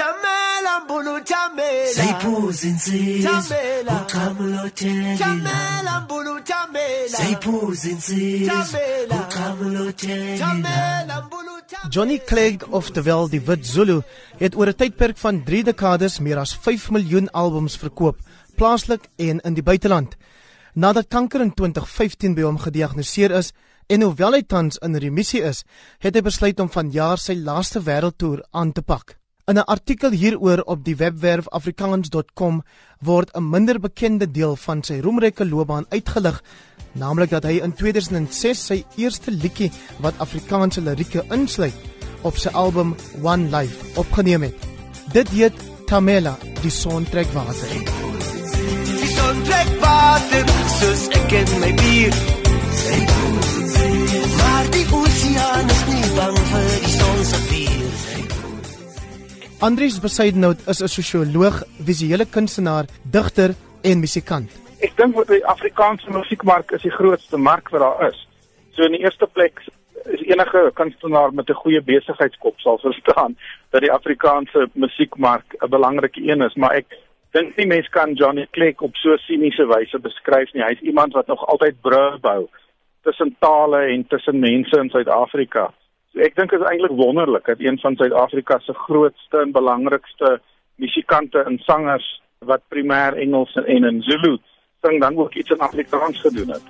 Tamela mbulu tamela Sayiphuza insizwa Tamela. uqhamulothela Tamela mbulu tamela Sayiphuza insizwa Tamela. uqhamulothela Tamela mbulu tamela Johnny Clegg oftewel die Wit Zulu het oor 'n tydperk van 3 dekades meer as 5 miljoen albums verkoop, plaaslik en in die buiteland. Nadat kanker in 2015 by hom gediagnoseer is en hoewel hy tans in remissie is, het hy besluit om vanjaar sy laaste wêreldtoer aan te pak. In 'n artikel hieroor op die webwerf afrikaans.com word 'n minder bekende deel van sy roemryke loopbaan uitgelig, naamlik dat hy in 2006 sy eerste liedjie wat Afrikaanse lirieke insluit, op sy album One Life opgeneem het. Dit heet Tamela, die son trek water. Die son trek water soos ek en my bier Andries Besuidenhout is 'n sosioloog, visuele kunstenaar, digter en musikant. Ek dink wat die Afrikaanse musiekmark is die grootste mark wat daar is. So in die eerste plek is enige kunstenaar met 'n goeie besigheidskop sal verstaan dat die Afrikaanse musiekmark 'n belangrike een is, maar ek dink nie mense kan Johnny Clegg op so siniese wyse beskryf nie. Hy's iemand wat nog altyd brûe bou tussen tale en tussen mense in Suid-Afrika. So ek dink is eintlik wonderlik dat een van Suid-Afrika se grootste en belangrikste musikante en sangers wat primêr Engels en in Zulu sing dan ook iets in Afrikaans gedoen het.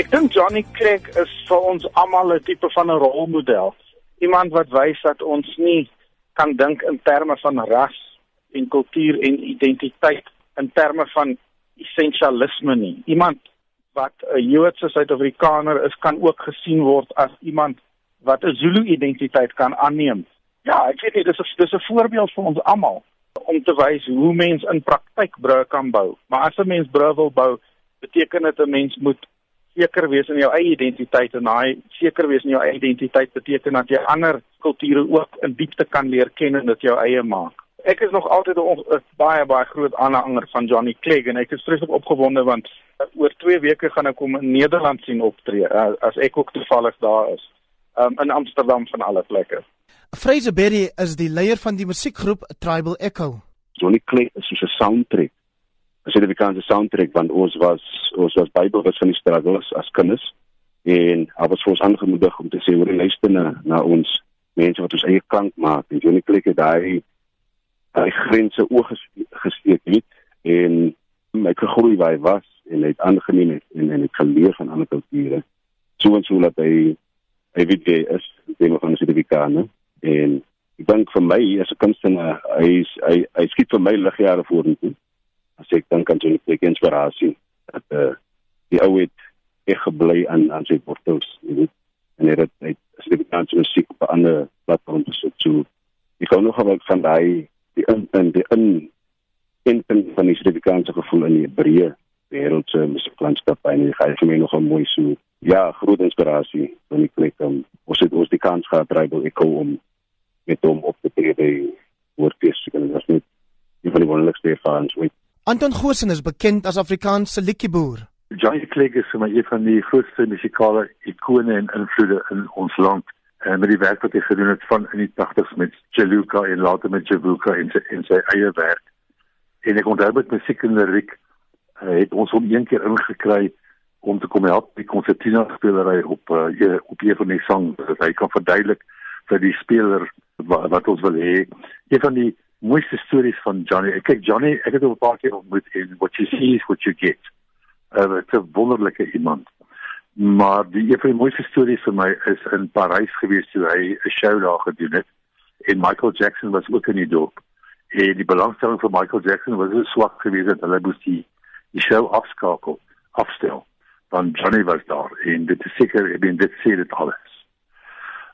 Ek dink Johnny Clegg is vir ons almal 'n tipe van 'n rolmodel. Iemand wat wys dat ons nie kan dink in terme van ras en kultuur en identiteit in terme van essensialisme nie. Iemand wat 'n Joodse Suid-Afrikaner is, kan ook gesien word as iemand wat 'n Zulu identiteit kan aanneem. Ja, ek weet nie, dis 'n dis 'n voorbeeld vir ons almal om te wys hoe mens in praktyk brûe kan bou. Maar as 'n mens brûe wil bou, beteken dit 'n mens moet seker wees in jou eie identiteit en daai seker wees in jou eie identiteit beteken dat jy ander kulture ook in diepte kan leer ken en dit jou eie maak. Ek is nog altyd 'n 'n baie baie groot aanhanger van Johnny Clegg en ek is vreeslik opgewonde want uh, oor 2 weke gaan ek hom in Nederland sien optree uh, as ek ook toevallig daar is. Um, in Amsterdam van alle plekke. Fraser Berry is die leier van die musiekgroep Tribal Echo. Johnny Clegg is soos 'n soundtrack. 'n Suid-Afrikaanse soundtrack want ons was ons was bybewus van die struggles as kinders en hy was vir ons aangemoedig om te sê hoor luister na na ons mense wat ons eie klank maak en Johnny Clegg het daai daai grense oorgesteek het en hy het gegroei waar hy was en hy het aangeneem het en en het geleer van ander kulture. So en so dat hy hy weet hy is, die van die Suid-Afrikaner. En ek dink vir my as 'n kunstenaar hy is hy hy skiet vir my ligjare vorentoe. As ek dink aan Johnny Clegg inspirasie dat eh uh, die ou het ek gebly aan aan sy wortels jy weet. En hy het hy Suid-Afrikaanse musiek op 'n ander platform gesit. So ek gou nog gebruik van daai die in in die in in van die Suid-Afrikaanse gevoel in die breë wêreld se musieklandskap en hy gee vir my nog 'n mooi so ja groot inspirasie van die plek om ons het ons die kans gehad tribal echo om met hom op te tree by woordfees en dit was net een van die wonderlikste ervarings ooit Anton Goosen is bekend as Afrikaanse liedjieboer. Johnny Clegg is vir my een van die grootste musikale ikone en invloede in ons land. En met die werk wat hy gedoen het van in die 80s met Jaluka en later met Javuka en sy en sy eie werk. En ek onthou met musiek en liriek uh, het ons hom een keer ingekry om te kom help die konsertina spelery op uh, op een van die sang dat hy kan verduidelik vir die speler wat, wat ons wil hê. Een van die mooiste stories van Johnny. Ek kyk Johnny, ek het hom 'n paar keer ontmoet en what you see is what you get. Uh, 'n wonderlike iemand. Maar die een van die mooiste stories vir my is in Parys gewees toe hy 'n show daar gedoen het en Michael Jackson was ook in die dorp. En die belangstelling vir Michael Jackson was so swak geweest dat hulle moes die die show afskakel, afstel. Want Johnny was daar en dit is seker, ek bedoel dit sê dit alles.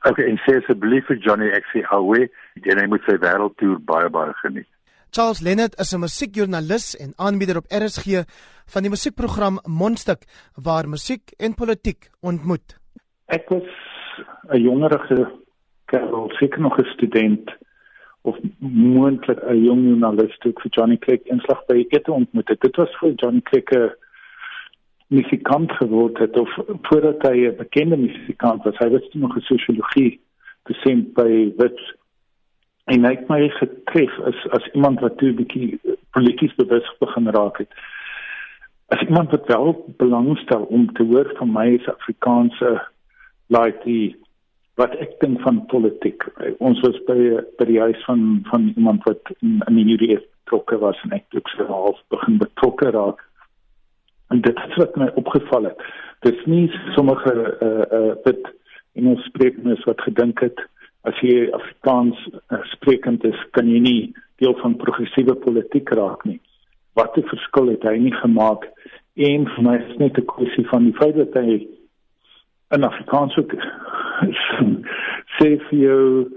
Okay, en sê asseblief vir Johnny ek sê alwe, en hy moet sy wêreldtoer baie baie geniet. Charles Lennard is 'n musiekjoernalis en aanbieder op RSG van die musiekprogram Mondstuk waar musiek en politiek ontmoet. Ek was 'n jongerige kerel, seker nog 'n student of moontlik 'n jong joernalis toe ek vir Johnny Clegg inslag by ete ontmoet het. Dit was vir Johnny Clegg 'n musikant geword het of voordat hy 'n bekende musikant was. Hy was toe nog 'n sosiologie dosent by Wits. En hy het my getref as as iemand wat toe 'n bietjie polities bewus begin raak het. As iemand wat wel belangstel om te hoor van my as Afrikaanse laaitie wat ek dink van politiek. Ons was by by die huis van van iemand wat in, in die UDF betrokke was en ek het ook half begin betrokke raak En dit het wat my opgeval het. Dis nie sommige uh uh dit in ons spreeknes wat gedink het as jy Afrikaans uh, sprekend is, kan jy nie deel van progressiewe politiek raak nie. Wat 'n verskil het hy nie gemaak en vir my is net 'n kwessie van die feit dat hy in Afrikaans ook sê vir jou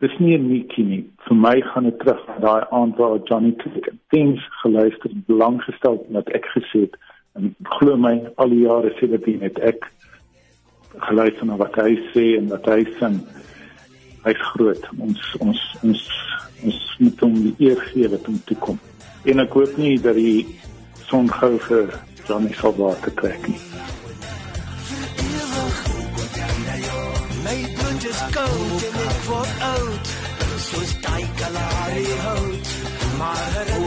dis nie 'n netjie nie. Vir my gaan dit terug na daai aand waar Johnny Clegg things geluister belang gestel wat ek gesê het En glo my, al die jare sedertdien het ek geluister na wat hy sê en wat hy sing. Hy's groot. Ons ons ons ons moet hom die eer gee wat hom toe kom. En ek hoop nie dat die son gou vir Johnny sal waar te trek nie. My bridges go in it for out. So stay kalari hout. Maar herinner